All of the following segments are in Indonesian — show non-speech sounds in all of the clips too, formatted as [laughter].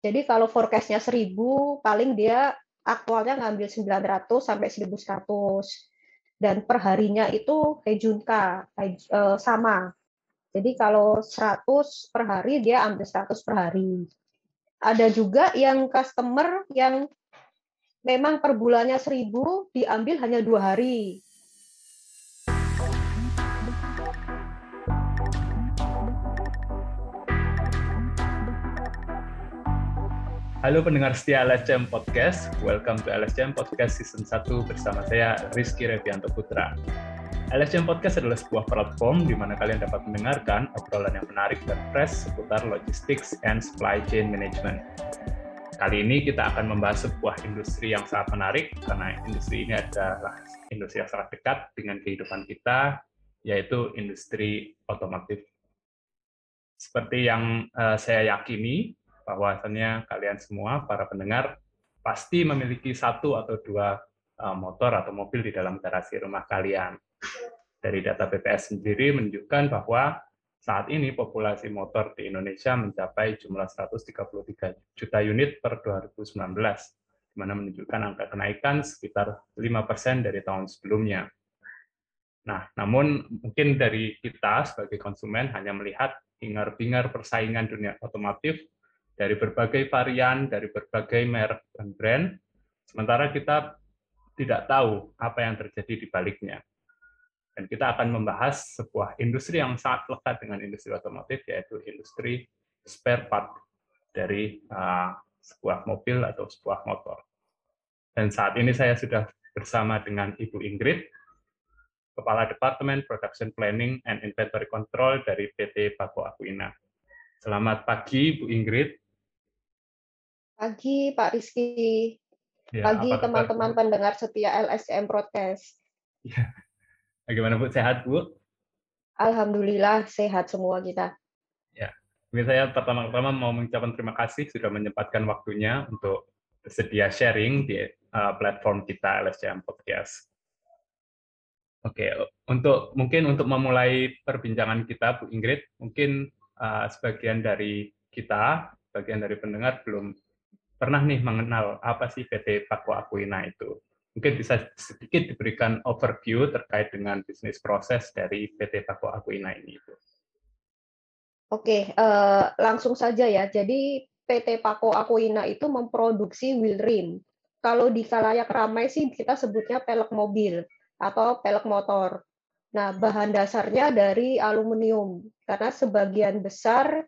Jadi kalau forecast-nya 1000, paling dia aktualnya ngambil 900 sampai 1100. Dan perharinya itu Hejunka, eh, sama. Jadi kalau 100 per hari, dia ambil 100 per hari. Ada juga yang customer yang memang per bulannya 1000 diambil hanya dua hari. Halo pendengar setia LSCM Podcast, welcome to LSCM Podcast Season 1 bersama saya Rizky Revianto Putra. LSCM Podcast adalah sebuah platform di mana kalian dapat mendengarkan obrolan yang menarik dan fresh seputar logistics and supply chain management. Kali ini kita akan membahas sebuah industri yang sangat menarik karena industri ini adalah industri yang sangat dekat dengan kehidupan kita, yaitu industri otomotif. Seperti yang uh, saya yakini, bahwasannya kalian semua para pendengar pasti memiliki satu atau dua eh, motor atau mobil di dalam garasi rumah kalian. Dari data BPS sendiri menunjukkan bahwa saat ini populasi motor di Indonesia mencapai jumlah 133 juta unit per 2019, di mana menunjukkan angka kenaikan sekitar 5% dari tahun sebelumnya. Nah, namun mungkin dari kita sebagai konsumen hanya melihat hingar-bingar persaingan dunia otomotif dari berbagai varian, dari berbagai merek dan brand, sementara kita tidak tahu apa yang terjadi di baliknya. Dan kita akan membahas sebuah industri yang sangat lekat dengan industri otomotif, yaitu industri spare part dari uh, sebuah mobil atau sebuah motor. Dan saat ini saya sudah bersama dengan Ibu Ingrid, Kepala Departemen Production Planning and Inventory Control dari PT Bako Akuina. Selamat pagi, Bu Ingrid. Pagi Pak Rizky. Ya, Pagi teman-teman pendengar setia LSM Broadcast. Ya. Bagaimana Bu? Sehat Bu? Alhamdulillah sehat semua kita. Ya. Mungkin saya pertama-tama mau mengucapkan terima kasih sudah menyempatkan waktunya untuk bersedia sharing di uh, platform kita LSM Podcast. Oke, untuk mungkin untuk memulai perbincangan kita, Bu Ingrid, mungkin uh, sebagian dari kita, bagian dari pendengar belum pernah nih mengenal apa sih PT Paku Akuina itu. Mungkin bisa sedikit diberikan overview terkait dengan bisnis proses dari PT Paku Akuina ini. Oke, uh, langsung saja ya. Jadi PT Paku Akuina itu memproduksi wheel rim. Kalau di kalayak ramai sih kita sebutnya pelek mobil atau pelek motor. Nah, bahan dasarnya dari aluminium karena sebagian besar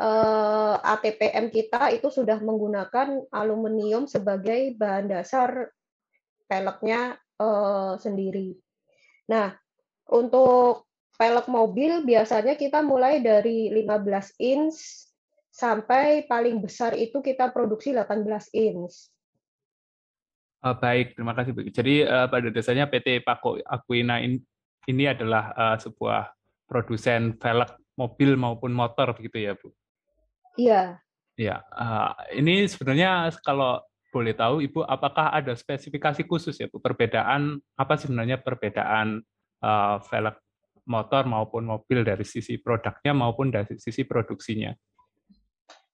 eh, ATPM kita itu sudah menggunakan aluminium sebagai bahan dasar peleknya uh, sendiri. Nah, untuk pelek mobil biasanya kita mulai dari 15 inch sampai paling besar itu kita produksi 18 inch. Uh, baik, terima kasih. Jadi uh, pada dasarnya PT Pako Aquina ini, ini adalah uh, sebuah produsen velg mobil maupun motor begitu ya Bu? Iya. Iya, uh, ini sebenarnya kalau boleh tahu Ibu, apakah ada spesifikasi khusus ya Bu? Perbedaan apa sebenarnya perbedaan uh, velg motor maupun mobil dari sisi produknya maupun dari sisi produksinya?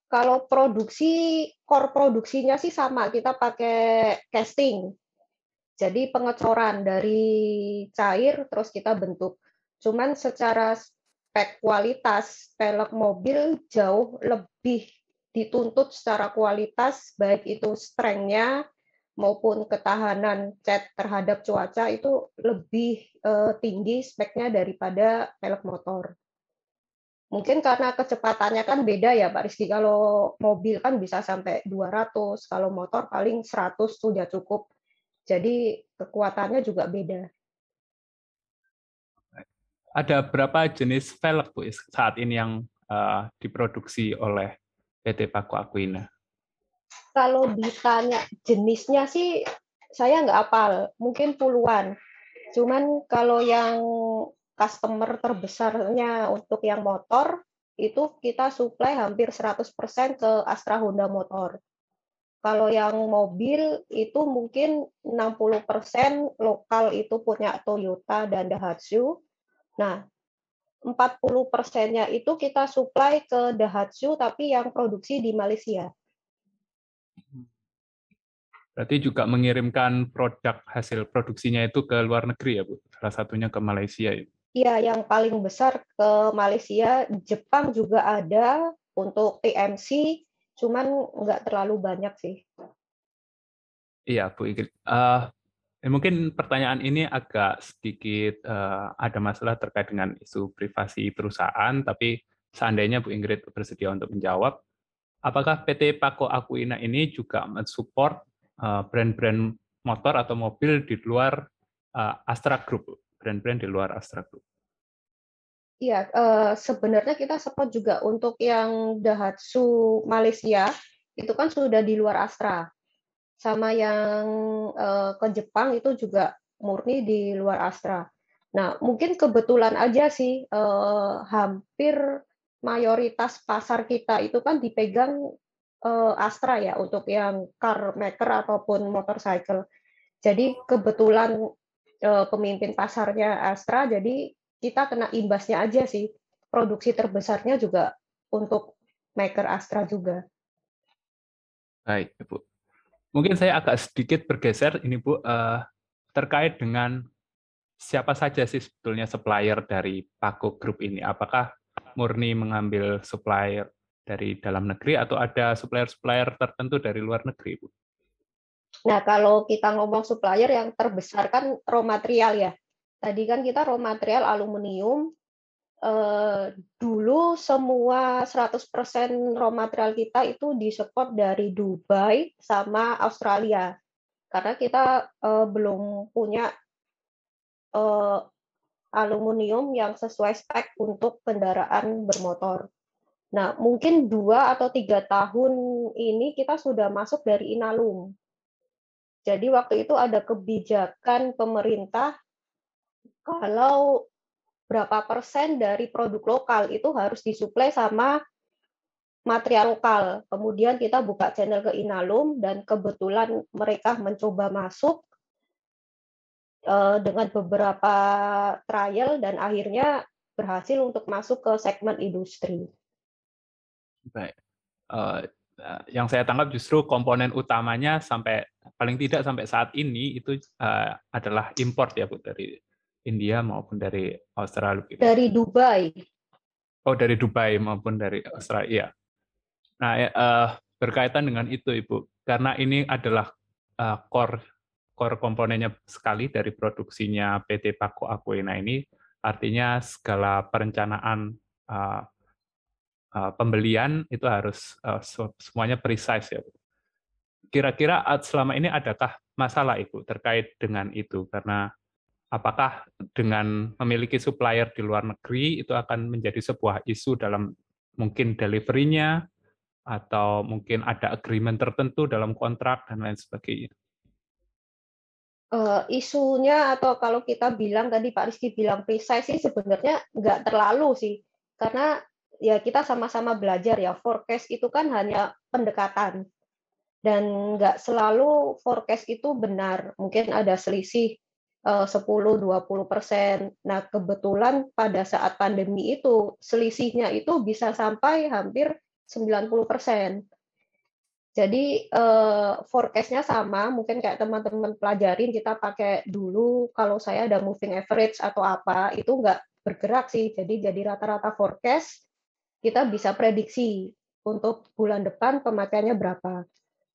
Kalau produksi, core produksinya sih sama, kita pakai casting. Jadi pengecoran dari cair terus kita bentuk. Cuman secara spek kualitas pelek mobil jauh lebih dituntut secara kualitas baik itu strength-nya maupun ketahanan cat terhadap cuaca itu lebih uh, tinggi speknya daripada pelek motor. Mungkin karena kecepatannya kan beda ya Pak Rizky. Kalau mobil kan bisa sampai 200, kalau motor paling 100 sudah cukup. Jadi kekuatannya juga beda ada berapa jenis velg Bu saat ini yang uh, diproduksi oleh PT Paku Aquina? Kalau ditanya jenisnya sih saya nggak apal, mungkin puluhan. Cuman kalau yang customer terbesarnya untuk yang motor itu kita supply hampir 100% ke Astra Honda Motor. Kalau yang mobil itu mungkin 60% lokal itu punya Toyota dan Daihatsu, Nah, 40 persennya itu kita supply ke Daihatsu tapi yang produksi di Malaysia. Berarti juga mengirimkan produk hasil produksinya itu ke luar negeri ya, Bu? Salah satunya ke Malaysia ya? Iya, yang paling besar ke Malaysia, Jepang juga ada untuk TMC, cuman nggak terlalu banyak sih. Iya, Bu Ingrid. Uh, mungkin pertanyaan ini agak sedikit uh, ada masalah terkait dengan isu privasi perusahaan, tapi seandainya Bu Ingrid bersedia untuk menjawab, apakah PT Pako Akuina ini juga mensupport uh, brand-brand motor atau mobil di luar uh, Astra Group, brand-brand di luar Astra Group? Iya, uh, sebenarnya kita support juga untuk yang Daihatsu Malaysia itu kan sudah di luar Astra. Sama yang uh, ke Jepang itu juga murni di luar Astra. Nah, mungkin kebetulan aja sih uh, hampir mayoritas pasar kita itu kan dipegang uh, Astra ya untuk yang car maker ataupun motorcycle. Jadi kebetulan uh, pemimpin pasarnya Astra, jadi kita kena imbasnya aja sih. Produksi terbesarnya juga untuk maker Astra juga. Baik, Bu. Mungkin saya agak sedikit bergeser ini Bu uh, terkait dengan siapa saja sih sebetulnya supplier dari Paco Group ini? Apakah murni mengambil supplier dari dalam negeri atau ada supplier-supplier tertentu dari luar negeri, Bu? Nah, kalau kita ngomong supplier yang terbesar kan raw material ya. Tadi kan kita raw material aluminium. Eh, dulu semua 100% raw material kita itu disupport dari Dubai sama Australia. Karena kita eh, belum punya eh, aluminium yang sesuai spek untuk kendaraan bermotor. Nah, mungkin dua atau tiga tahun ini kita sudah masuk dari Inalum. Jadi waktu itu ada kebijakan pemerintah kalau berapa persen dari produk lokal itu harus disuplai sama material lokal. Kemudian kita buka channel ke Inalum dan kebetulan mereka mencoba masuk eh, dengan beberapa trial dan akhirnya berhasil untuk masuk ke segmen industri. Baik. Uh, yang saya tangkap justru komponen utamanya sampai paling tidak sampai saat ini itu uh, adalah import ya Bu dari India maupun dari Australia? Gitu. Dari Dubai. Oh, dari Dubai maupun dari Australia. Nah, uh, berkaitan dengan itu, Ibu, karena ini adalah uh, core core komponennya sekali dari produksinya PT Paco Aquina ini, artinya segala perencanaan uh, uh, pembelian itu harus uh, semuanya precise ya. Kira-kira selama ini adakah masalah Ibu terkait dengan itu karena apakah dengan memiliki supplier di luar negeri itu akan menjadi sebuah isu dalam mungkin delivery-nya atau mungkin ada agreement tertentu dalam kontrak dan lain sebagainya. Uh, isunya atau kalau kita bilang tadi Pak Rizky bilang precise sih sebenarnya nggak terlalu sih. Karena ya kita sama-sama belajar ya forecast itu kan hanya pendekatan. Dan nggak selalu forecast itu benar. Mungkin ada selisih 10-20 eh, persen. Nah, kebetulan pada saat pandemi itu selisihnya itu bisa sampai hampir 90 persen. Jadi eh, forecast-nya sama, mungkin kayak teman-teman pelajarin kita pakai dulu kalau saya ada moving average atau apa, itu nggak bergerak sih. Jadi jadi rata-rata forecast kita bisa prediksi untuk bulan depan pemakaiannya berapa.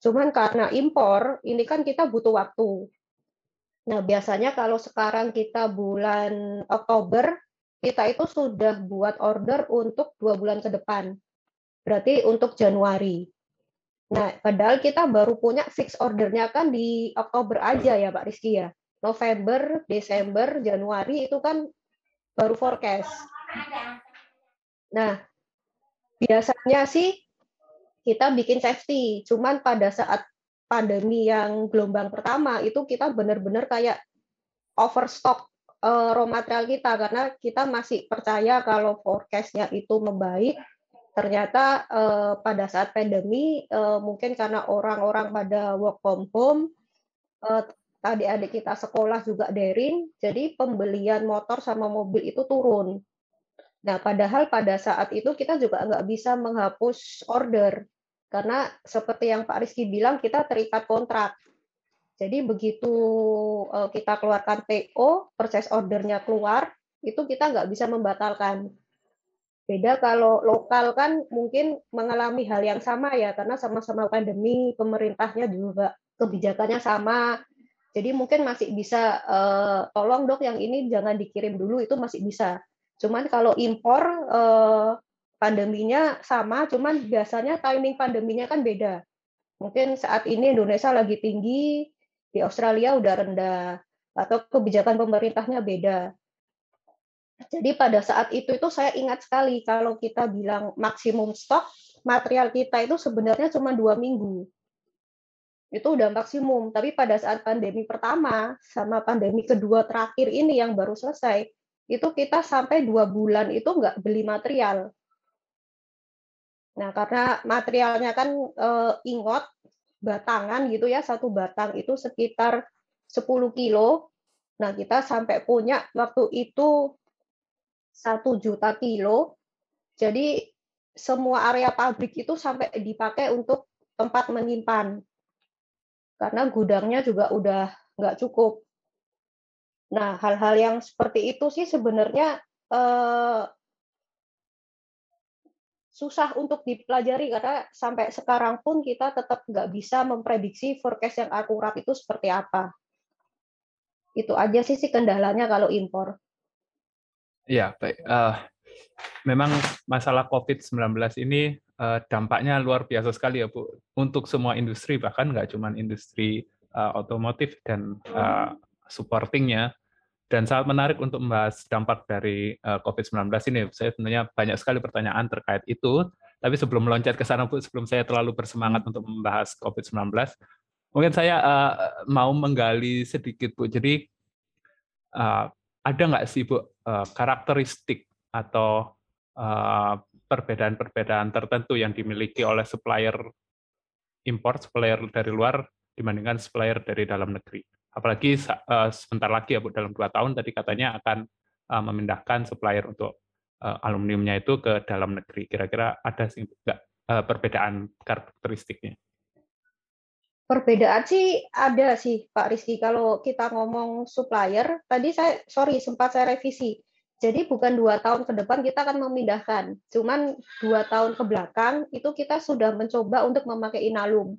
Cuman karena impor, ini kan kita butuh waktu. Nah, biasanya kalau sekarang kita bulan Oktober, kita itu sudah buat order untuk dua bulan ke depan. Berarti untuk Januari. Nah, padahal kita baru punya fix ordernya kan di Oktober aja ya Pak Rizky ya. November, Desember, Januari itu kan baru forecast. Nah, biasanya sih kita bikin safety, cuman pada saat pandemi yang gelombang pertama itu kita benar-benar kayak overstock uh, raw material kita. Karena kita masih percaya kalau forecastnya itu membaik. Ternyata uh, pada saat pandemi uh, mungkin karena orang-orang pada work from home uh, adik-adik kita sekolah juga daring jadi pembelian motor sama mobil itu turun. Nah padahal pada saat itu kita juga nggak bisa menghapus order Karena seperti yang Pak Rizky bilang, kita terikat kontrak. Jadi begitu eh, kita keluarkan PO, purchase ordernya keluar, itu kita nggak bisa membatalkan. Beda kalau lokal kan mungkin mengalami hal yang sama ya, karena sama-sama pandemi, pemerintahnya juga kebijakannya sama. Jadi mungkin masih bisa, eh, tolong dok yang ini jangan dikirim dulu, itu masih bisa. Cuman kalau impor, eh, pandeminya sama, cuman biasanya timing pandeminya kan beda. Mungkin saat ini Indonesia lagi tinggi, di Australia udah rendah atau kebijakan pemerintahnya beda. Jadi pada saat itu itu saya ingat sekali kalau kita bilang maksimum stok material kita itu sebenarnya cuma dua minggu. Itu udah maksimum. Tapi pada saat pandemi pertama sama pandemi kedua terakhir ini yang baru selesai, itu kita sampai dua bulan itu nggak beli material. Nah karena materialnya kan e, ingot, batangan gitu ya, satu batang itu sekitar 10 kilo. Nah, kita sampai punya waktu itu satu juta kilo. Jadi semua area pabrik itu sampai dipakai untuk tempat menyimpan. Karena gudangnya juga udah nggak cukup. Nah, hal-hal yang seperti itu sih sebenarnya eh, susah untuk dipelajari karena sampai sekarang pun kita tetap nggak bisa memprediksi forecast yang akurat itu seperti apa. Itu aja sih sih kendalanya kalau impor. Iya, baik. Uh, memang masalah COVID-19 ini uh, dampaknya luar biasa sekali ya Bu, untuk semua industri, bahkan nggak cuma industri uh, otomotif dan uh, supportingnya, dan sangat menarik untuk membahas dampak dari uh, eh, COVID-19 ini. Saya sebenarnya banyak sekali pertanyaan terkait itu, tapi sebelum meloncat ke sana, Bu, sebelum saya terlalu bersemangat hmm. untuk membahas COVID-19, mungkin saya uh, mau menggali sedikit, Bu. Jadi, uh, ada nggak sih, Bu, uh, karakteristik atau perbedaan-perbedaan tertentu yang dimiliki oleh supplier impor, supplier dari luar, dibandingkan supplier dari dalam negeri? Apalagi uh, sebentar lagi ya Bu dalam dua tahun tadi katanya akan uh, memindahkan supplier untuk uh, aluminiumnya itu ke dalam negeri. Kira-kira ada sih enggak uh, perbedaan karakteristiknya? Perbedaan sih ada sih Pak Rizky. Kalau kita ngomong supplier, tadi saya sorry sempat saya revisi. Jadi bukan dua tahun ke depan kita akan memindahkan, cuman dua tahun ke belakang itu kita sudah mencoba untuk memakai inalum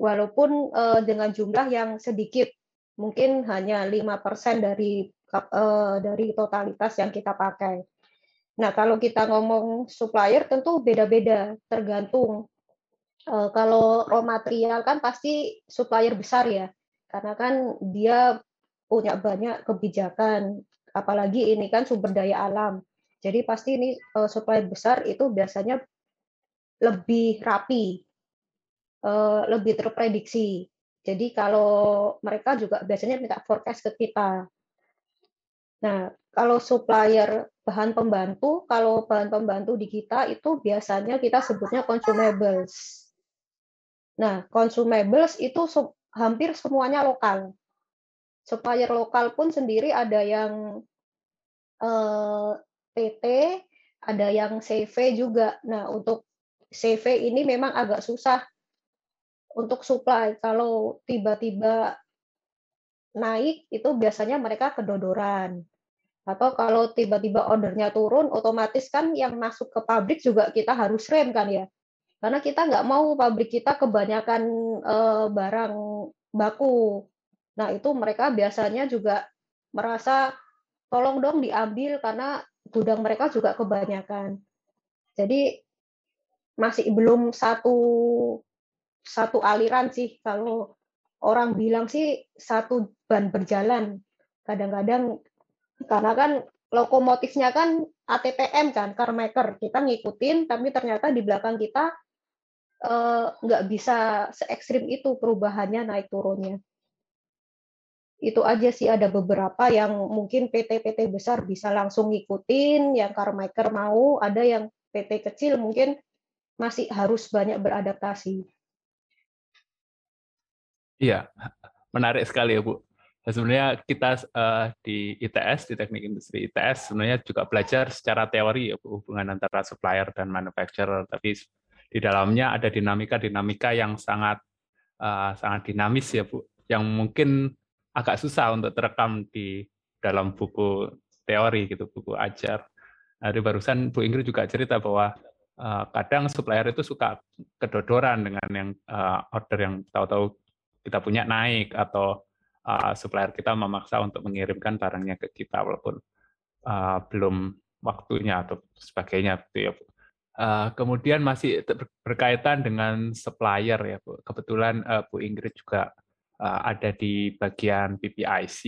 walaupun uh, dengan jumlah yang sedikit, mungkin hanya lima persen dari uh, dari totalitas yang kita pakai. Nah, kalau kita ngomong supplier tentu beda-beda, tergantung. Uh, kalau raw material kan pasti supplier besar ya, karena kan dia punya banyak kebijakan, apalagi ini kan sumber daya alam. Jadi pasti ini uh, supplier besar itu biasanya lebih rapi uh, lebih terprediksi. Jadi kalau mereka juga biasanya minta forecast ke kita. Nah, kalau supplier bahan pembantu, kalau bahan pembantu di kita itu biasanya kita sebutnya consumables. Nah, consumables itu hampir semuanya lokal. Supplier lokal pun sendiri ada yang eh, PT, ada yang CV juga. Nah, untuk CV ini memang agak susah untuk supply. Kalau tiba-tiba naik itu biasanya mereka kedodoran. Atau kalau tiba-tiba ordernya turun, otomatis kan yang masuk ke pabrik juga kita harus rem kan ya. Karena kita nggak mau pabrik kita kebanyakan eh, barang baku. Nah itu mereka biasanya juga merasa tolong dong diambil karena gudang mereka juga kebanyakan. Jadi masih belum satu satu aliran sih. Kalau orang bilang sih satu ban berjalan. Kadang-kadang karena kan lokomotifnya kan ATPM kan car maker kita ngikutin tapi ternyata di belakang kita eh, nggak bisa se ekstrim itu perubahannya naik turunnya. Itu aja sih ada beberapa yang mungkin PT-PT besar bisa langsung ngikutin yang car maker mau ada yang PT kecil mungkin masih harus banyak beradaptasi Iya, menarik sekali ya Bu. Sebenarnya kita uh, di ITS, di Teknik Industri ITS, sebenarnya juga belajar secara teori ya Bu, hubungan antara supplier dan manufacturer. Tapi di dalamnya ada dinamika-dinamika yang sangat uh, sangat dinamis ya Bu, yang mungkin agak susah untuk terekam di dalam buku teori gitu, buku ajar. Barusan Bu Ingrid juga cerita bahwa uh, kadang supplier itu suka kedodoran dengan yang uh, order yang tahu-tahu kita punya naik atau uh, supplier kita memaksa untuk mengirimkan barangnya ke kita walaupun uh, belum waktunya atau sebagainya gitu ya. Uh, kemudian masih berkaitan dengan supplier ya Bu. Kebetulan uh, Bu Ingrid juga uh, ada di bagian PPIC.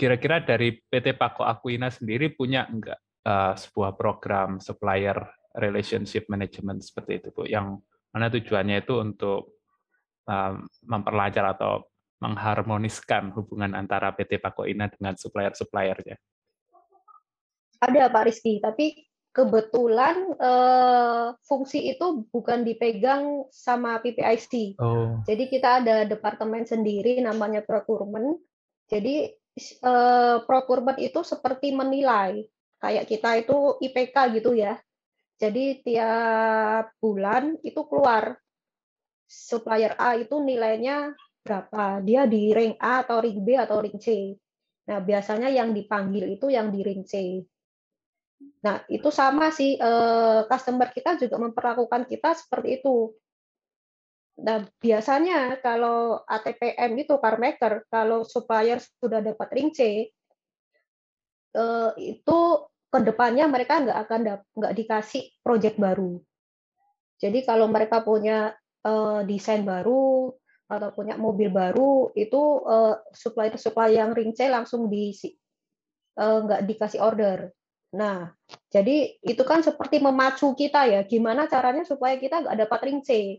Kira-kira dari PT Pako Akuina sendiri punya enggak uh, sebuah program supplier relationship management seperti itu Bu, yang mana tujuannya itu untuk memperlancar atau mengharmoniskan hubungan antara PT Pako Ina dengan supplier-suppliernya? Ada Pak Rizky, tapi kebetulan uh, fungsi itu bukan dipegang sama PPIC. Oh. Jadi kita ada departemen sendiri namanya procurement. Jadi uh, procurement itu seperti menilai kayak kita itu IPK gitu ya. Jadi tiap bulan itu keluar supplier A itu nilainya berapa. Dia di ring A atau ring B atau ring C. Nah, biasanya yang dipanggil itu yang di ring C. Nah, itu sama sih eh, customer kita juga memperlakukan kita seperti itu. Nah, biasanya kalau ATPM itu car maker, kalau supplier sudah dapat ring C, eh, itu ke depannya mereka nggak akan nggak dikasih project baru. Jadi kalau mereka punya eh, desain baru atau punya mobil baru, itu supplier-supplier yang ring C langsung di nggak dikasih order. Nah, jadi itu kan seperti memacu kita ya, gimana caranya supaya kita nggak dapat ring C.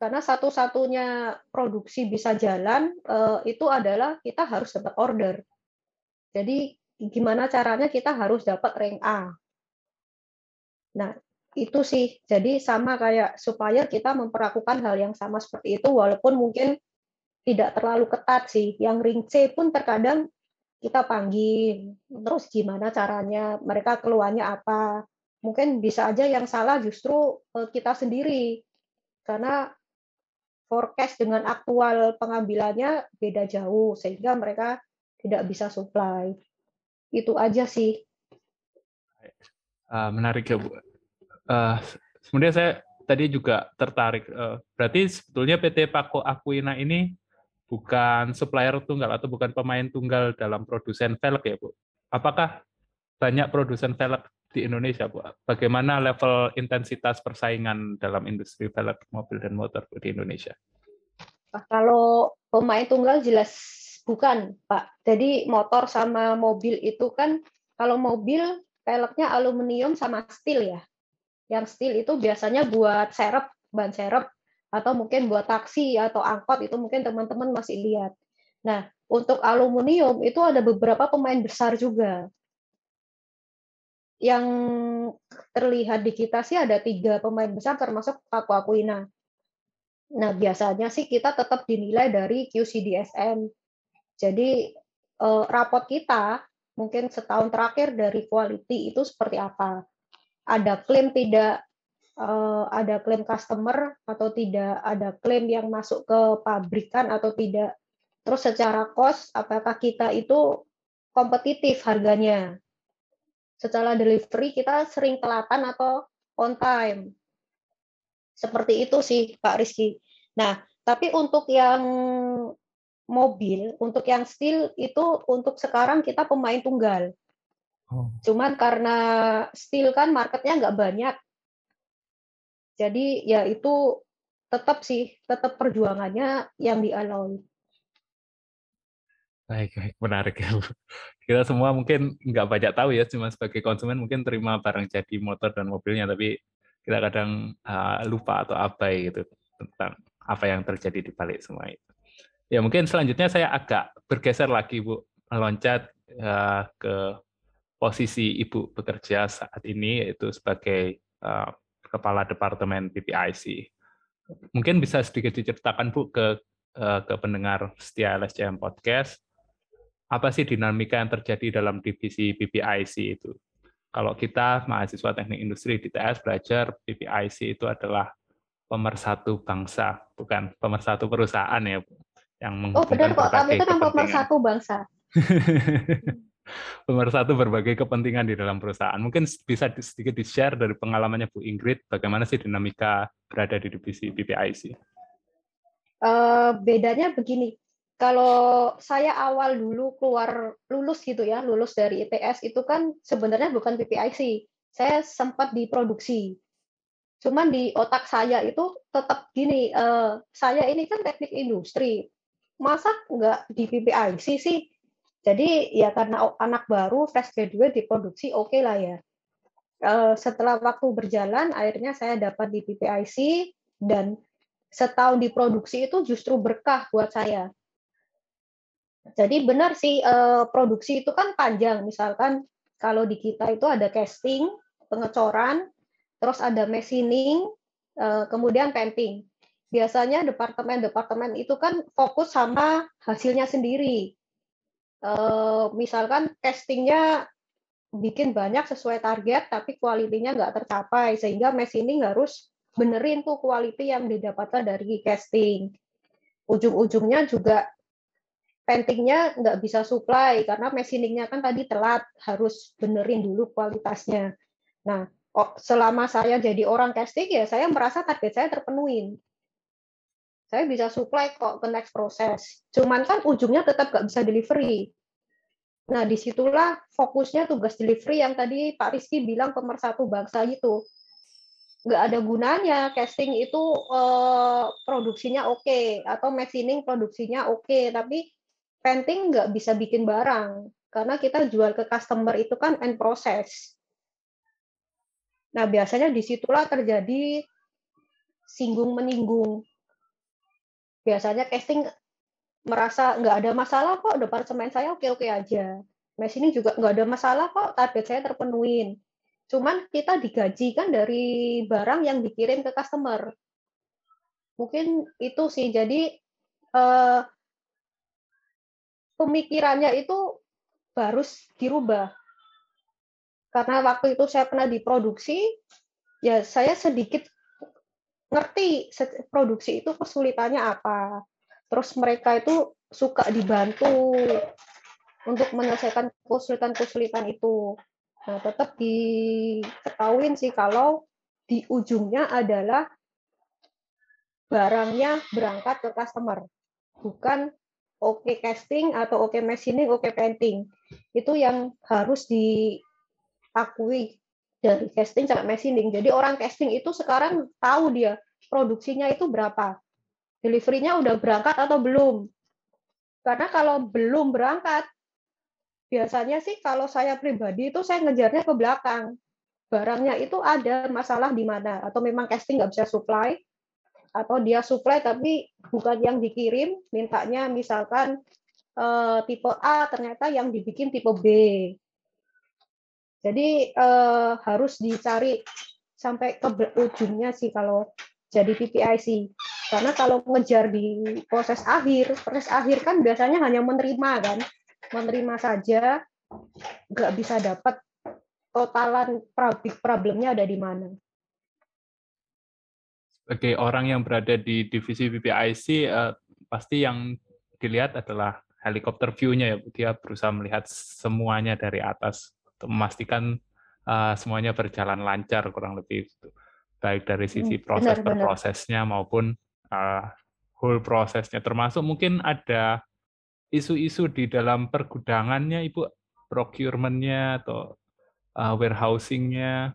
Karena satu-satunya produksi bisa jalan eh, itu adalah kita harus dapat order. Jadi gimana caranya kita harus dapat ring A. Nah, itu sih. Jadi sama kayak supaya kita memperlakukan hal yang sama seperti itu walaupun mungkin tidak terlalu ketat sih. Yang ring C pun terkadang kita panggil, terus gimana caranya, mereka keluarnya apa. Mungkin bisa aja yang salah justru eh, kita sendiri, karena forecast dengan aktual pengambilannya beda jauh, sehingga mereka tidak bisa supply. Itu aja sih. Ah, menarik ya, Bu. Uh, kemudian saya tadi juga tertarik, uh, berarti sebetulnya PT Pako Akuina ini bukan supplier tunggal atau bukan pemain tunggal dalam produsen velg ya Bu. Apakah banyak produsen velg di Indonesia Bu? Bagaimana level intensitas persaingan dalam industri velg mobil dan motor di Indonesia? Kalau pemain tunggal jelas bukan Pak. Jadi motor sama mobil itu kan kalau mobil velgnya aluminium sama steel ya. Yang steel itu biasanya buat serep, ban serep atau mungkin buat taksi atau angkot itu mungkin teman-teman masih lihat. Nah, untuk aluminium itu ada beberapa pemain besar juga. Yang terlihat di kita sih ada tiga pemain besar termasuk Paku Akuina. Nah, biasanya sih kita tetap dinilai dari QCDSM. Jadi eh, rapot kita mungkin setahun terakhir dari quality itu seperti apa. Ada klaim tidak uh, ada klaim customer atau tidak, ada klaim yang masuk ke pabrikan atau tidak. Terus secara cost, apakah kita itu kompetitif harganya? Secara delivery kita sering telatan atau on time. Seperti itu sih Pak Rizky. Nah, tapi untuk yang mobil, untuk yang steel itu untuk sekarang kita pemain tunggal. Oh. Cuman karena steel kan marketnya nggak banyak, jadi ya itu tetap sih, tetap perjuangannya yang dialami. Baik, baik, menarik ya. [laughs] Kita semua mungkin nggak banyak tahu ya, cuma sebagai konsumen mungkin terima barang jadi motor dan mobilnya, tapi kita kadang uh, lupa atau abai gitu tentang apa yang terjadi di balik semua itu. Ya mungkin selanjutnya saya agak bergeser lagi Bu, meloncat uh, ke posisi Ibu bekerja saat ini yaitu sebagai uh, Kepala Departemen PPIC. Mungkin bisa sedikit diceritakan Bu ke eh, ke pendengar setia LSCM Podcast, apa sih dinamika yang terjadi dalam divisi PPIC itu? kalau kita mahasiswa teknik industri di TS belajar PPIC itu adalah pemersatu bangsa, bukan pemersatu perusahaan ya, yang menghubungkan oh, benar kok, kami itu pemersatu bangsa. [laughs] pemersatu berbagai kepentingan di dalam perusahaan. Mungkin bisa sedikit di-share dari pengalamannya Bu Ingrid, bagaimana sih dinamika berada di divisi PPIC? Uh, eh, bedanya begini, kalau saya awal dulu keluar lulus gitu ya, lulus dari ITS itu kan sebenarnya bukan PPIC. Saya sempat diproduksi. Cuman di otak saya itu tetap gini, uh, saya ini kan teknik industri. Masa nggak di PPIC sih? Jadi ya karena anak baru fresh graduate diproduksi oke okay lah ya. Uh, setelah waktu berjalan akhirnya saya dapat di PPIC dan setahun diproduksi itu justru berkah buat saya jadi benar sih uh, produksi itu kan panjang. Misalkan kalau di kita itu ada casting, pengecoran, terus ada machining, uh, kemudian painting. Biasanya departemen-departemen itu kan fokus sama hasilnya sendiri. Uh, misalkan castingnya bikin banyak sesuai target, tapi kualitinya nggak tercapai, sehingga machining harus benerin tuh quality yang didapatkan dari casting. Ujung-ujungnya juga paintingnya nggak bisa supply karena machiningnya kan tadi telat harus benerin dulu kualitasnya. Nah, selama saya jadi orang casting ya saya merasa target saya terpenuhi. Saya bisa supply kok ke next proses. Cuman kan ujungnya tetap nggak bisa delivery. Nah, di situlah fokusnya tugas delivery yang tadi Pak Rizky bilang pemersatu bangsa itu. Nggak ada gunanya casting itu eh, produksinya oke okay, atau machining produksinya oke, okay, tapi painting nggak bisa bikin barang karena kita jual ke customer itu kan end process. Nah biasanya di situlah terjadi singgung meninggung. Biasanya casting merasa nggak ada masalah kok departemen saya oke oke aja. Mes ini juga nggak ada masalah kok target saya terpenuhin. Cuman kita digaji kan dari barang yang dikirim ke customer. Mungkin itu sih. Jadi eh, pemikirannya itu harus dirubah. Karena waktu itu saya pernah diproduksi, ya saya sedikit ngerti produksi itu kesulitannya apa. Terus mereka itu suka dibantu untuk menyelesaikan kesulitan-kesulitan itu. Nah, tetap diketahuin sih kalau di ujungnya adalah barangnya berangkat ke customer, bukan oke okay casting atau oke okay machining, oke okay painting. Itu yang harus diakui dari casting sampai machining. Jadi orang casting itu sekarang tahu dia produksinya itu berapa. Deliverynya udah berangkat atau belum. Karena kalau belum berangkat, biasanya sih kalau saya pribadi itu saya ngejarnya ke belakang. Barangnya itu ada masalah di mana. Atau memang casting nggak bisa supply, atau dia supply tapi bukan yang dikirim, mintanya misalkan uh, tipe A ternyata yang dibikin tipe B. Jadi uh, harus dicari sampai ke ujungnya sih kalau jadi PPIC. Karena kalau ngejar di proses akhir, proses akhir kan biasanya hanya menerima kan, menerima saja, nggak bisa dapat totalan problemnya ada di mana. Sebagai orang yang berada di divisi BPIC uh, eh, pasti yang dilihat adalah helikopter view-nya ya dia berusaha melihat semuanya dari atas memastikan uh, semuanya berjalan lancar kurang lebih itu baik dari sisi hmm, proses benar, prosesnya maupun uh, whole prosesnya termasuk mungkin ada isu-isu di dalam pergudangannya ibu? Procurement-nya atau uh, warehousing-nya?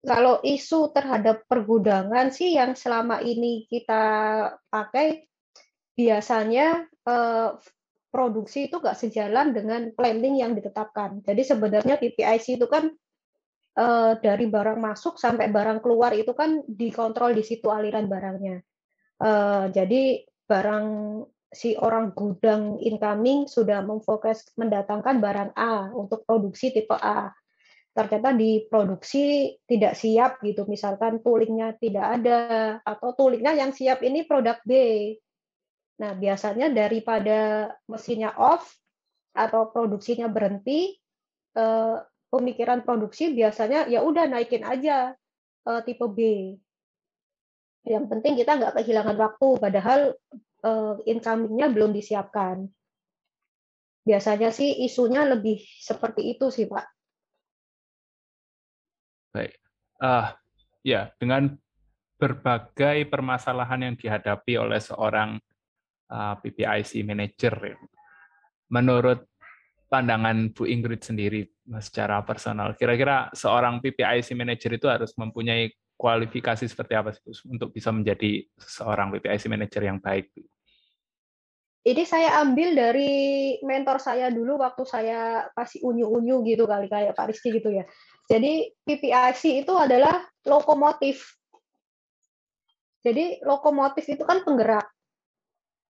Kalau isu terhadap pergudangan sih yang selama ini kita pakai biasanya eh, produksi itu nggak sejalan dengan planning yang ditetapkan. Jadi sebenarnya PPIC itu kan eh, dari barang masuk sampai barang keluar itu kan dikontrol di situ aliran barangnya. Eh, jadi barang si orang gudang incoming sudah memfokus mendatangkan barang A untuk produksi tipe A ternyata diproduksi tidak siap gitu misalkan toolingnya tidak ada atau toolingnya yang siap ini produk B nah biasanya daripada mesinnya off atau produksinya berhenti, eh, pemikiran produksi biasanya ya udah naikin aja eh, tipe B. Yang penting kita nggak kehilangan waktu, padahal eh, incoming-nya belum disiapkan. Biasanya sih isunya lebih seperti itu sih, Pak. Baik. Uh, ya, dengan berbagai permasalahan yang dihadapi oleh seorang PPIC manager, ya, menurut pandangan Bu Ingrid sendiri secara personal, kira-kira seorang PPIC manager itu harus mempunyai kualifikasi seperti apa sih untuk bisa menjadi seorang PPIC manager yang baik? Ini saya ambil dari mentor saya dulu waktu saya pasti unyu-unyu gitu kali kayak Pak Rizky gitu ya. Jadi PPIC itu adalah lokomotif. Jadi lokomotif itu kan penggerak.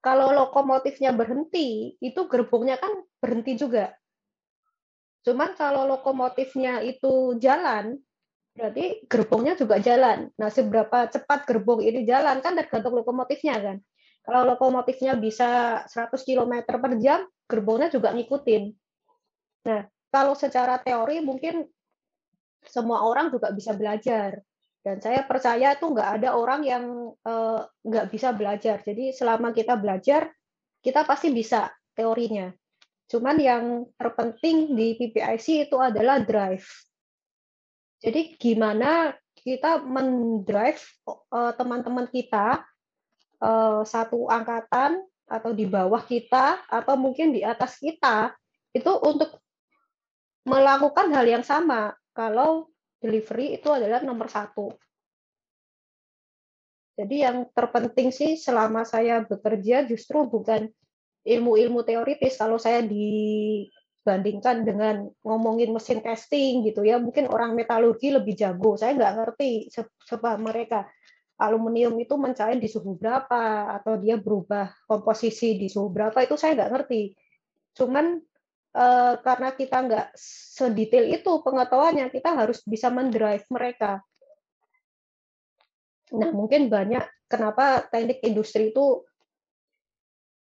Kalau lokomotifnya berhenti, itu gerbongnya kan berhenti juga. Cuman kalau lokomotifnya itu jalan, berarti gerbongnya juga jalan. Nah, seberapa cepat gerbong ini jalan kan tergantung lokomotifnya kan. Kalau lokomotifnya bisa 100 km per jam, gerbongnya juga ngikutin. Nah, kalau secara teori mungkin semua orang juga bisa belajar. Dan saya percaya itu nggak ada orang yang uh, nggak bisa belajar. Jadi selama kita belajar, kita pasti bisa teorinya. Cuman yang terpenting di PPIC itu adalah drive. Jadi gimana kita mendrive uh, teman-teman kita uh, satu angkatan atau di bawah kita atau mungkin di atas kita itu untuk melakukan hal yang sama kalau delivery itu adalah nomor satu. Jadi yang terpenting sih selama saya bekerja justru bukan ilmu-ilmu teoritis. Kalau saya dibandingkan dengan ngomongin mesin testing gitu ya, mungkin orang metalurgi lebih jago. Saya nggak ngerti sebab mereka aluminium itu mencair di suhu berapa atau dia berubah komposisi di suhu berapa itu saya nggak ngerti. Cuman uh, karena kita nggak sedetail itu pengetahuannya, kita harus bisa mendrive mereka. Nah, mungkin banyak kenapa teknik industri itu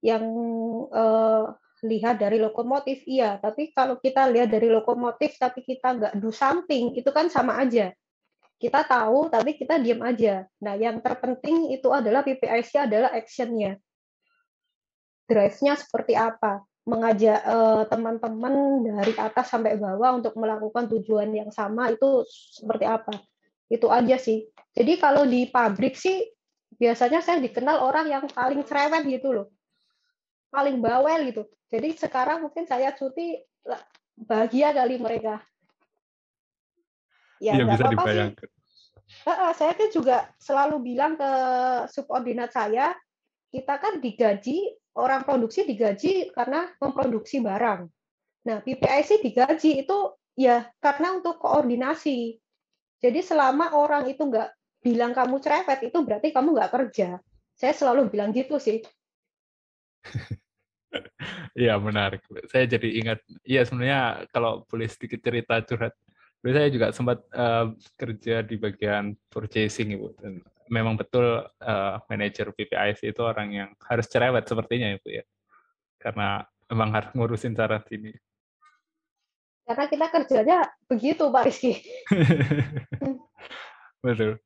yang uh, lihat dari lokomotif, iya. Tapi kalau kita lihat dari lokomotif, tapi kita nggak do something, itu kan sama aja. Kita tahu, tapi kita diam aja. Nah, yang terpenting itu adalah PPIC adalah actionnya. Drive-nya seperti apa mengajak uh, teman-teman dari atas sampai bawah untuk melakukan tujuan yang sama itu seperti apa? Itu aja sih. Jadi kalau di pabrik sih biasanya saya dikenal orang yang paling cerewet gitu loh. Paling bawel gitu. Jadi sekarang mungkin saya cuti bahagia kali mereka. Ya, ya bisa apa dibayangkan. Sih. saya kan juga selalu bilang ke subordinat saya kita kan digaji orang produksi digaji karena memproduksi barang. Nah, PPIC digaji itu ya karena untuk koordinasi. Jadi selama orang itu nggak bilang kamu cerewet, itu berarti kamu nggak kerja. Saya selalu bilang gitu sih. [laughs] Iya menarik. Saya jadi ingat, iya sebenarnya kalau boleh sedikit cerita curhat, saya juga sempat uh, kerja di bagian purchasing ibu, dan memang betul uh, manajer PPIC itu orang yang harus cerewet sepertinya itu ya. Karena memang harus ngurusin cara ini. Karena kita kerjanya begitu Pak Rizky. [laughs] betul.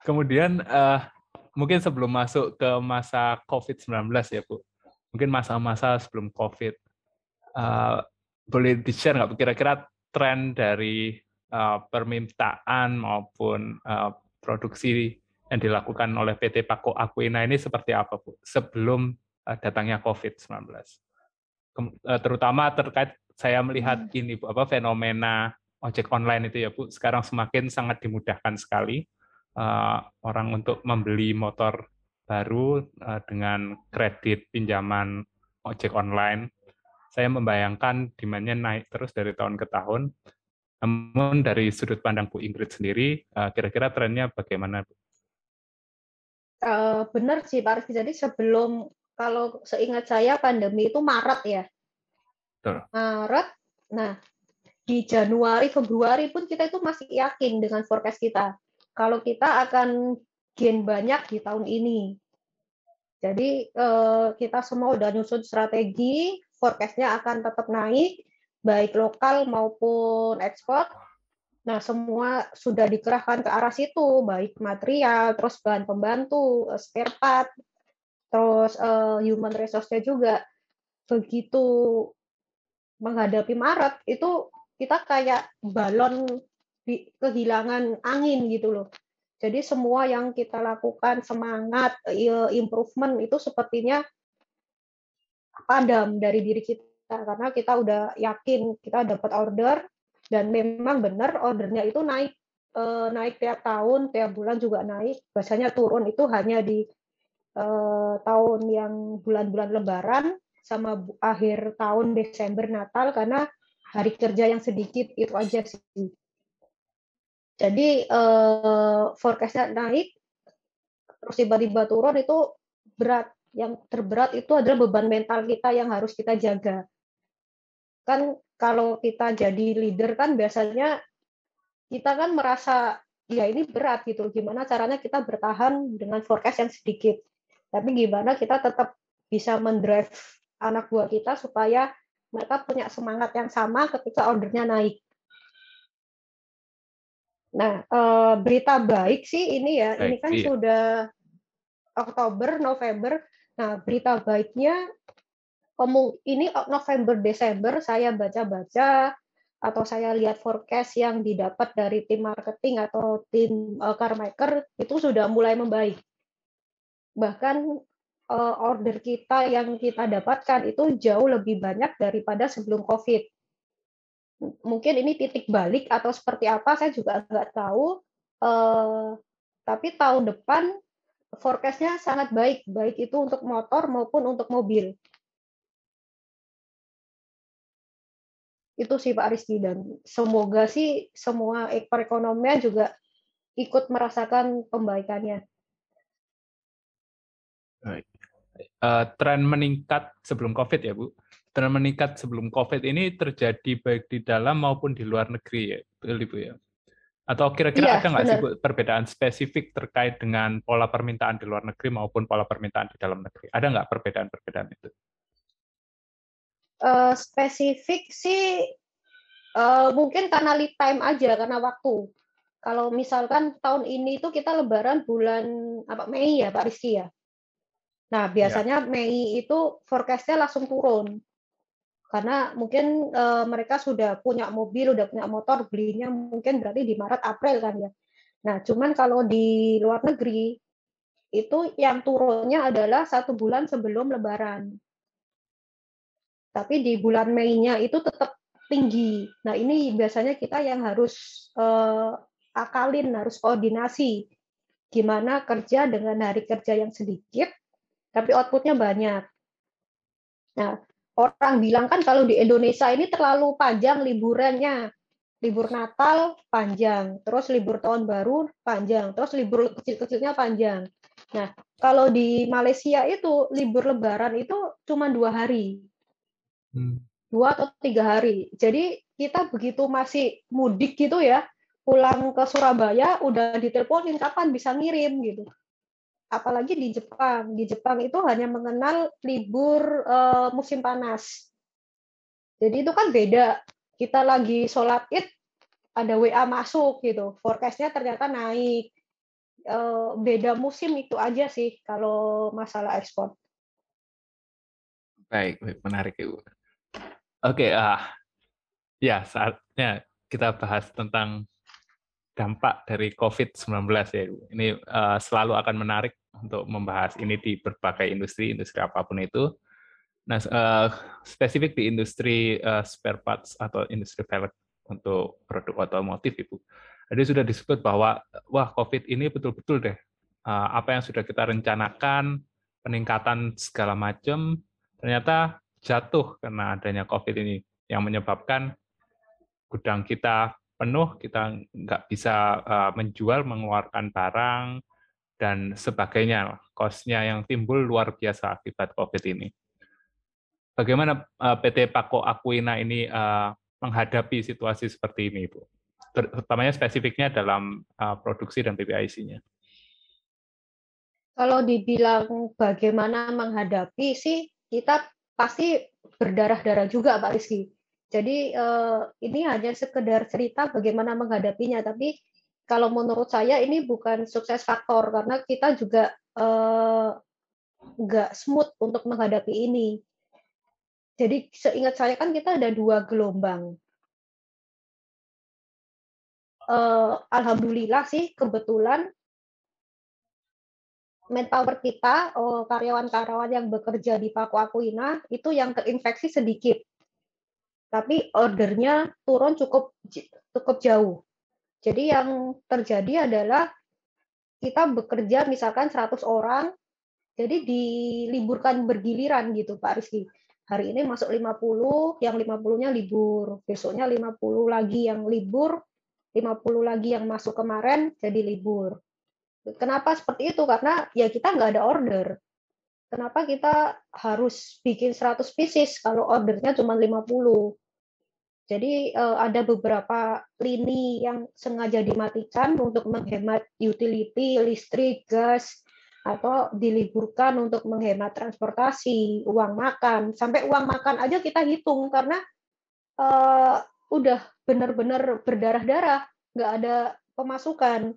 Kemudian uh, mungkin sebelum masuk ke masa COVID-19 ya Bu, mungkin masa-masa sebelum COVID, uh, boleh di-share nggak kira-kira tren dari uh, permintaan maupun uh, produksi yang dilakukan oleh PT Pako Aquina ini seperti apa, Bu? Sebelum eh, datangnya COVID-19. Eh, terutama terkait saya melihat hmm. ini, Bu, apa fenomena ojek online itu ya, Bu, sekarang semakin sangat dimudahkan sekali uh, orang untuk membeli motor baru uh, dengan kredit pinjaman ojek online. Saya membayangkan demandnya naik terus dari tahun ke tahun. Namun dari sudut pandang Bu Ingrid sendiri, kira-kira trennya bagaimana, Bu? Uh, benar sih Pak Rizky. Jadi sebelum kalau seingat saya pandemi itu Maret ya. Betul. Maret. Nah, di Januari, Februari pun kita itu masih yakin dengan forecast kita. Kalau kita akan gain banyak di tahun ini. Jadi uh, kita semua udah nyusun strategi forecast-nya akan tetap naik, baik lokal maupun ekspor. Nah, semua sudah dikerahkan ke arah situ, baik material, terus bahan pembantu, eh, spare part, terus uh, human resource-nya juga. Begitu menghadapi Maret, itu kita kayak balon kehilangan angin gitu loh. Jadi semua yang kita lakukan semangat eh, improvement itu sepertinya padam dari diri kita karena kita udah yakin kita dapat order dan memang benar ordernya itu naik eh, naik tiap tahun tiap bulan juga naik biasanya turun itu hanya di eh, tahun yang bulan-bulan Lebaran sama akhir tahun Desember Natal karena hari kerja yang sedikit itu aja sih jadi uh, forecastnya naik, terus tiba-tiba turun itu berat. Yang terberat itu adalah beban mental kita yang harus kita jaga. Kan kalau kita jadi leader kan biasanya kita kan merasa ya ini berat gitu. Gimana caranya kita bertahan dengan forecast yang sedikit. Tapi gimana kita tetap bisa mendrive anak buah kita supaya mereka punya semangat yang sama ketika ordernya naik. Nah, uh, berita baik sih ini ya, baik, ini kan iya. sudah Oktober, November. Nah, berita baiknya ini November, Desember saya baca-baca atau saya lihat forecast yang didapat dari tim marketing atau tim uh, car maker itu sudah mulai membaik. Bahkan uh, order kita yang kita dapatkan itu jauh lebih banyak daripada sebelum COVID mungkin ini titik balik atau seperti apa saya juga nggak tahu. Uh, tapi tahun depan forecastnya sangat baik, baik itu untuk motor maupun untuk mobil. Itu sih Pak Rizky dan semoga sih semua perekonomian juga ikut merasakan pembaikannya. Baik. Uh, tren meningkat sebelum COVID ya Bu tren meningkat sebelum COVID ini terjadi baik di dalam maupun di luar negeri ya, Ibu ya? Atau kira-kira iya, ada nggak sih perbedaan spesifik terkait dengan pola permintaan di luar negeri maupun pola permintaan di dalam negeri? Ada nggak perbedaan-perbedaan itu? Uh, spesifik sih uh, mungkin karena lead time aja karena waktu. Kalau misalkan tahun ini itu kita Lebaran bulan apa Mei ya Pak Rizky ya. Nah iya. biasanya ya. Mei itu forecastnya langsung turun karena mungkin uh, mereka sudah punya mobil, sudah punya motor, belinya mungkin berarti di Maret April kan ya. Nah, cuman kalau di luar negeri itu yang turunnya adalah satu bulan sebelum Lebaran. Tapi di bulan Mei-nya itu tetap tinggi. Nah, ini biasanya kita yang harus uh, akalin, harus koordinasi. Gimana kerja dengan hari kerja yang sedikit, tapi outputnya banyak. Nah, orang bilang kan kalau di Indonesia ini terlalu panjang liburannya. Libur Natal panjang, terus libur tahun baru panjang, terus libur kecil-kecilnya panjang. Nah, kalau di Malaysia itu libur Lebaran itu cuma dua hari. Dua atau tiga hari. Jadi kita begitu masih mudik gitu ya, pulang ke Surabaya udah diteleponin kapan bisa ngirim gitu apalagi di Jepang. Di Jepang itu hanya mengenal libur uh, musim panas. Jadi itu kan beda. Kita lagi sholat id, ada WA masuk gitu. Forecastnya ternyata naik. Uh, beda musim itu aja sih kalau masalah ekspor. Baik, baik menarik Ibu. Oke, ah uh, ya saatnya kita bahas tentang dampak dari COVID-19 ya. Ini uh, selalu akan menarik untuk membahas ini di berbagai industri, industri apa pun itu. Nah, uh, spesifik di industri uh, spare parts atau industri velg untuk produk otomotif, Ibu. Jadi sudah disebut bahwa wah COVID ini betul-betul deh uh, apa yang sudah kita rencanakan, peningkatan segala macam ternyata jatuh karena adanya COVID ini yang menyebabkan gudang kita penuh, kita nggak bisa uh, menjual, mengeluarkan barang, dan sebagainya. Kosnya yang timbul luar biasa akibat COVID ini. Bagaimana uh, PT Pako Aquina ini uh, menghadapi situasi seperti ini, Bu? Terutamanya spesifiknya dalam produksi dan PPIC-nya. Kalau dibilang bagaimana menghadapi sih, kita pasti berdarah-darah juga Pak Rizky. Jadi uh, ini hanya sekedar cerita bagaimana menghadapinya, tapi kalau menurut saya ini bukan sukses faktor karena kita juga uh, nggak smooth untuk menghadapi ini. Jadi seingat saya kan kita ada dua gelombang. Uh, Alhamdulillah sih kebetulan manpower kita, karyawan-karyawan yang bekerja di Paku Akuina itu yang terinfeksi sedikit. Tapi ordernya turun cukup cukup jauh. Jadi yang terjadi adalah kita bekerja misalkan 100 orang, jadi diliburkan bergiliran gitu Pak Rizky. Hari ini masuk 50, yang 50-nya libur. Besoknya 50 lagi yang libur, 50 lagi yang masuk kemarin jadi libur. Kenapa seperti itu? Karena ya kita nggak ada order. Kenapa kita harus bikin 100 pieces kalau ordernya cuma 50? Jadi eh, ada beberapa lini yang sengaja dimatikan untuk menghemat utility, listrik, gas, atau diliburkan untuk menghemat transportasi, uang makan, sampai uang makan aja kita hitung karena uh, udah benar-benar berdarah-darah, nggak ada pemasukan.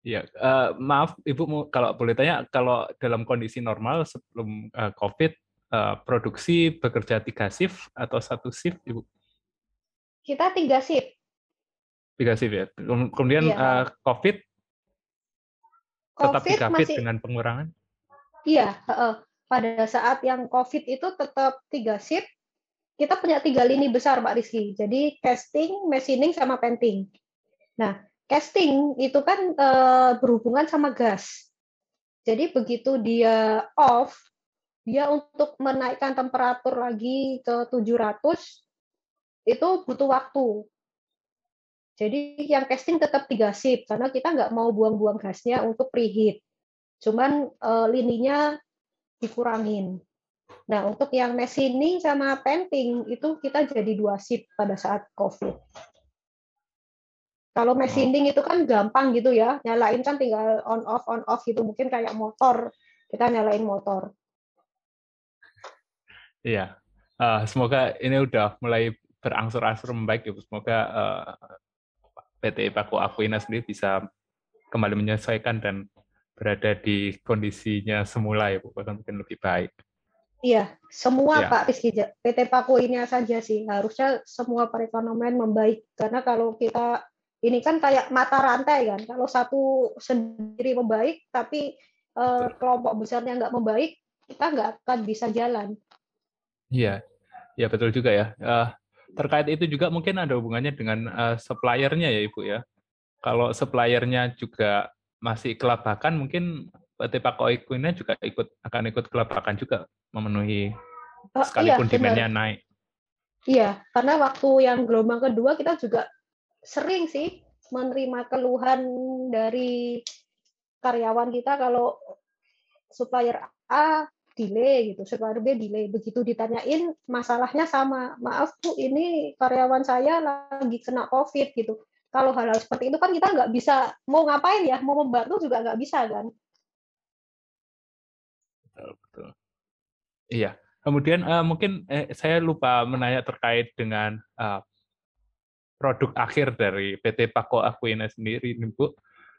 Ya, uh, maaf Ibu kalau boleh tanya, kalau dalam kondisi normal sebelum uh, COVID, uh, produksi bekerja tiga shift atau satu shift, Ibu? Kita tiga shift. Tiga shift ya. Kemudian iya. uh, COVID tetap tiga masih, dengan pengurangan? Iya, pada saat yang COVID itu tetap tiga shift. Kita punya tiga lini besar, Pak Rizky. Jadi casting, machining, sama painting. Nah, casting itu kan e, berhubungan sama gas. Jadi begitu dia off, dia untuk menaikkan temperatur lagi ke 700 itu butuh waktu. Jadi yang casting tetap tiga shift karena kita nggak mau buang-buang gasnya untuk preheat. Cuman uh, lininya dikurangin. Nah untuk yang machining sama painting itu kita jadi dua shift pada saat COVID. Kalau machining itu kan gampang gitu ya, nyalain kan tinggal on off on off gitu mungkin kayak motor kita nyalain motor. Iya, uh, semoga ini udah mulai berangsur-angsur membaik ya. Semoga uh, PT Paku Akuina sendiri bisa kembali menyesuaikan dan berada di kondisinya semula ya Bu, bahkan mungkin lebih baik. Iya, semua ya. Pak PT Paku ini saja sih harusnya semua perekonomian membaik karena kalau kita ini kan kayak mata rantai kan, kalau satu sendiri membaik tapi eh, kelompok besarnya nggak membaik, kita nggak akan bisa jalan. Iya, ya betul juga ya. Uh, terkait itu juga mungkin ada hubungannya dengan uh, suppliernya ya Ibu ya. Kalau suppliernya juga masih kelabakan, mungkin PT Paku Equina juga ikut akan ikut kelabakan juga memenuhi oh, sekalipun iya, demand-nya naik. Iya, karena waktu yang gelombang kedua kita juga sering sih menerima keluhan dari karyawan kita kalau supplier A delay gitu, supplier B delay. Begitu ditanyain masalahnya sama, maaf Bu, ini karyawan saya lagi kena COVID gitu. Kalau hal-hal seperti itu kan kita nggak bisa mau ngapain ya, mau membantu juga nggak bisa kan. Betul, betul. Iya. Kemudian uh, mungkin eh, saya lupa menanya terkait dengan uh, produk akhir dari PT Pako Aquina sendiri, Bu.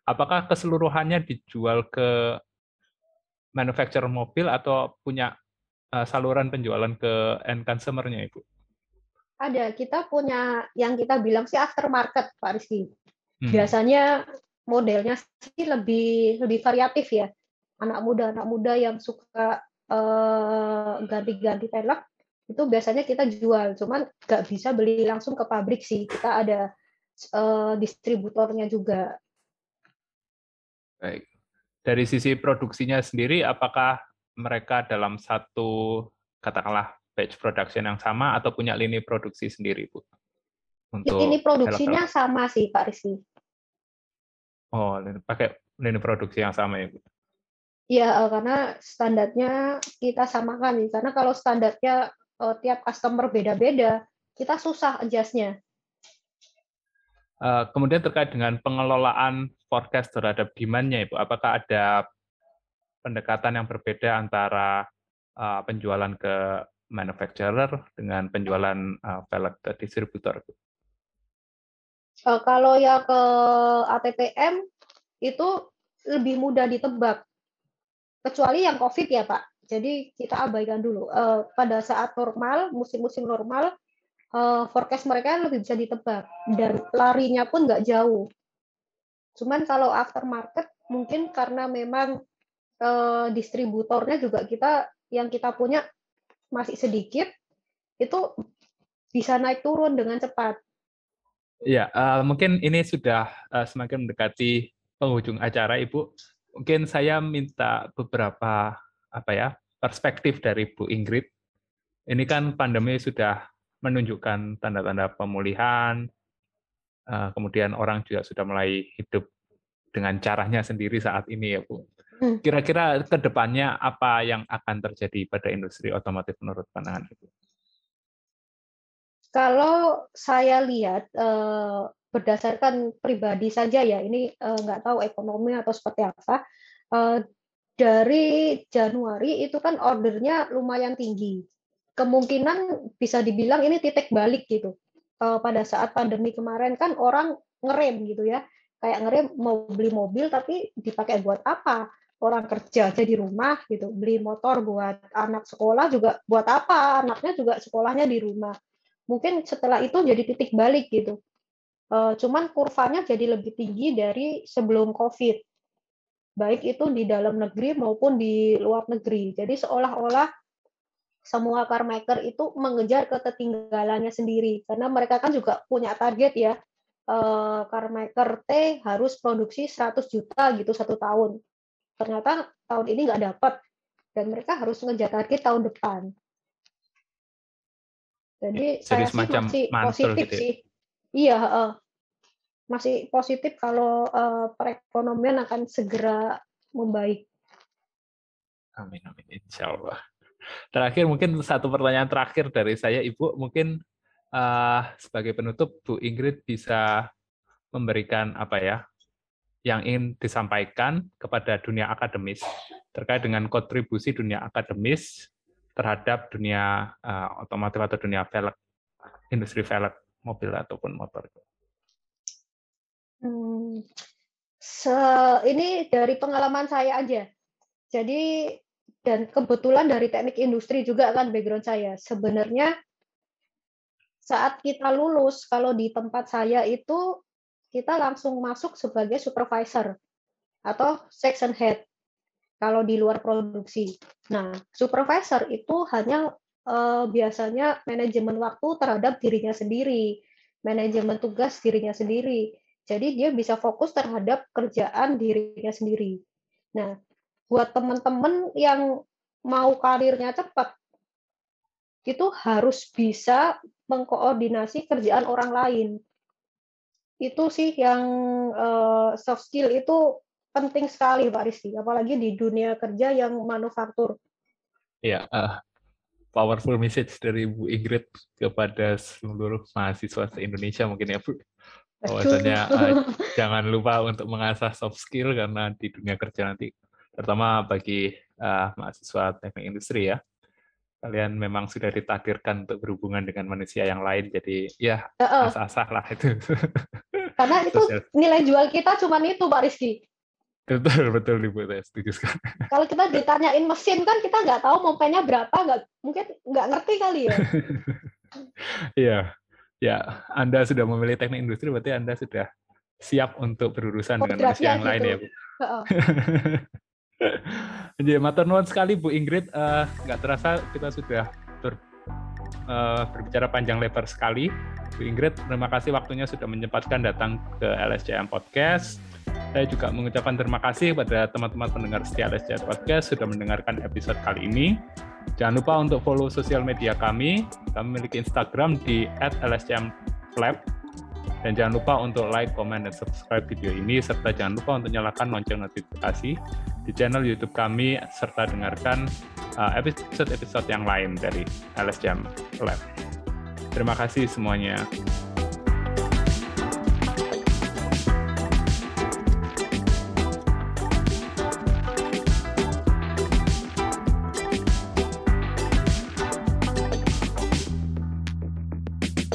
Apakah keseluruhannya dijual ke manufacturer mobil atau punya uh, saluran penjualan ke end consumer-nya, Ibu? Ada, kita punya yang kita bilang sih aftermarket, Pak Rizky. Hmm. Biasanya modelnya sih lebih lebih variatif ya. Anak muda, anak muda yang suka uh, ganti-ganti pelek itu biasanya kita jual, cuman nggak bisa beli langsung ke pabrik sih. Kita ada uh, distributornya juga. Baik dari sisi produksinya sendiri, apakah mereka dalam satu katakanlah batch production yang sama atau punya lini produksi sendiri, Bu? Untuk lini produksinya sama sih, Pak Rizky. Oh, pakai lini produksi yang sama ya, Bu? Eh, karena standarnya kita samakan. Karena kalau standarnya eh, tiap customer beda-beda, kita susah adjust-nya. Eh, kemudian terkait dengan pengelolaan forecast terhadap demand-nya, Ibu, apakah ada pendekatan yang berbeda antara uh, penjualan ke manufacturer dengan penjualan uh, velg ke distributor? Uh, kalau ya ke ATPM itu lebih mudah ditebak, kecuali yang COVID ya Pak. Jadi kita abaikan dulu. Uh, pada saat normal, musim-musim normal, uh, forecast mereka lebih bisa ditebak dan larinya pun nggak jauh. Cuman kalau aftermarket mungkin karena memang uh, distributornya juga kita yang kita punya masih sedikit, itu bisa naik turun dengan cepat. Ya, uh, mungkin ini sudah uh, semakin mendekati penghujung acara, Ibu. Mungkin saya minta beberapa apa ya perspektif dari Bu Ingrid. Ini kan pandemi sudah menunjukkan tanda-tanda pemulihan, uh, kemudian orang juga sudah mulai hidup dengan caranya sendiri saat ini ya Bu. Hmm. Kira-kira ke depannya apa yang akan terjadi pada industri otomotif menurut pandangan Ibu? Kalau saya lihat eh, berdasarkan pribadi saja ya, ini eh, nggak tahu ekonomi atau seperti apa. Eh, dari Januari itu kan ordernya lumayan tinggi. Kemungkinan bisa dibilang ini titik balik gitu. Pada saat pandemi kemarin kan orang ngerem gitu ya, kayak ngerem mau beli mobil tapi dipakai buat apa? Orang kerja aja di rumah gitu, beli motor buat anak sekolah juga buat apa? Anaknya juga sekolahnya di rumah mungkin setelah itu jadi titik balik gitu. Uh, cuman kurvanya jadi lebih tinggi dari sebelum COVID. Baik itu di dalam negeri maupun di luar negeri. Jadi seolah-olah semua car maker itu mengejar ketertinggalannya sendiri karena mereka kan juga punya target ya uh, car maker T harus produksi 100 juta gitu satu tahun ternyata tahun ini nggak dapat dan mereka harus ngejar target tahun depan jadi, Jadi saya semacam sih masih positif gitu ya? sih. Iya, uh, masih positif kalau uh, perekonomian akan segera membaik. Amin, amin, insya Allah. Terakhir mungkin satu pertanyaan terakhir dari saya, Ibu. Mungkin uh, sebagai penutup, Bu Ingrid bisa memberikan apa ya yang ingin disampaikan kepada dunia akademis terkait dengan kontribusi dunia akademis terhadap dunia uh, otomotif atau dunia velg, industri velg mobil ataupun motor? Hmm, se ini dari pengalaman saya aja. Jadi dan kebetulan dari teknik industri juga kan background saya. Sebenarnya saat kita lulus kalau di tempat saya itu kita langsung masuk sebagai supervisor atau section head kalau di luar produksi. Nah, supervisor itu hanya uh, biasanya manajemen waktu terhadap dirinya sendiri, manajemen tugas dirinya sendiri. Jadi dia bisa fokus terhadap kerjaan dirinya sendiri. Nah, buat teman-teman yang mau karirnya cepat, itu harus bisa mengkoordinasi kerjaan orang lain. Itu sih yang uh, soft skill itu penting sekali Pak Rizky, apalagi di dunia kerja yang manufaktur. Ya, uh, powerful message dari Bu Ingrid kepada seluruh mahasiswa se-Indonesia mungkin ya Bu. Bahwasanya uh, [laughs] jangan lupa untuk mengasah soft skill karena di dunia kerja nanti, terutama bagi uh, mahasiswa teknik industri ya, kalian memang sudah ditakdirkan untuk berhubungan dengan manusia yang lain, jadi ya asah-asah lah itu. [laughs] Karena itu nilai jual kita cuma itu Pak Rizky. Betul, betul Ibu, saya setuju sekali. Kalau kita ditanyain mesin kan kita nggak tahu mau berapa, nggak mungkin nggak ngerti kali ya. [laughs] Iya, ya Anda sudah memilih teknik industri, berarti Anda sudah siap untuk berurusan dengan manusia yang gitu. lain ya Bu. Jadi [laughs] matur nuwun sekali Bu Ingrid, uh, nggak terasa kita sudah ber, uh, berbicara panjang lebar sekali. Bu Ingrid, terima kasih waktunya sudah menyempatkan datang ke LSCM Podcast saya juga mengucapkan terima kasih kepada teman-teman pendengar setia LSJ Podcast sudah mendengarkan episode kali ini. Jangan lupa untuk follow sosial media kami. Kami memiliki Instagram di @lsjmlab. Dan jangan lupa untuk like, comment, dan subscribe video ini, serta jangan lupa untuk nyalakan lonceng notifikasi di channel YouTube kami, serta dengarkan uh, episode-episode yang lain dari LSJM Lab. Terima kasih semuanya.